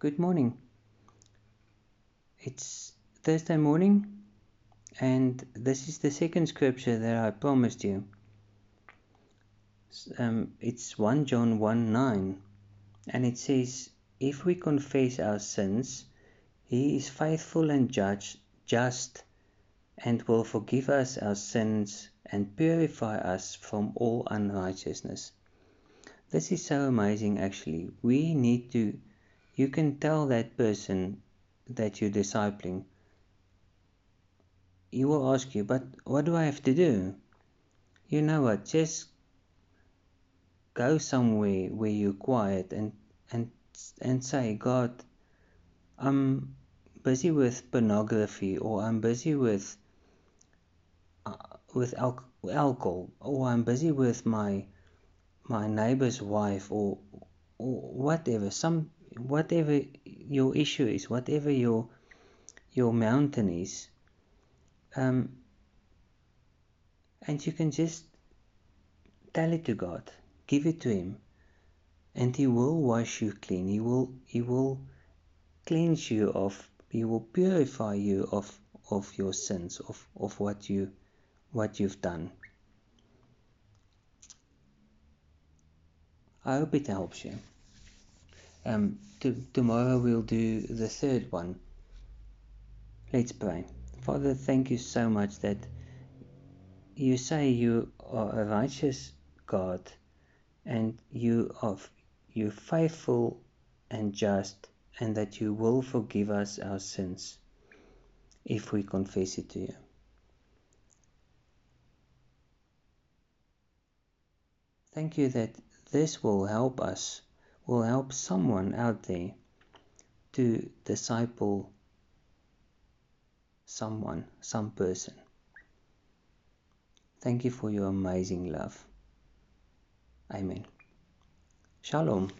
Good morning. It's Thursday morning, and this is the second scripture that I promised you. Um, it's 1 John 1 9, and it says, If we confess our sins, He is faithful and judge, just and will forgive us our sins and purify us from all unrighteousness. This is so amazing, actually. We need to you can tell that person that you're discipling. He will ask you, but what do I have to do? You know what? Just go somewhere where you're quiet and and and say, God, I'm busy with pornography, or I'm busy with uh, with al- alcohol, or I'm busy with my my neighbor's wife, or or whatever. Some whatever your issue is, whatever your your mountain is, um, and you can just tell it to God, give it to Him, and He will wash you clean. He will He will cleanse you of. He will purify you of of your sins, of of what you what you've done. I hope it helps you. Um, to, tomorrow we'll do the third one. Let's pray. Father, thank you so much that you say you are a righteous God and you are you faithful and just and that you will forgive us our sins if we confess it to you. Thank you that this will help us will help someone out there to disciple someone, some person. Thank you for your amazing love. Amen. Shalom.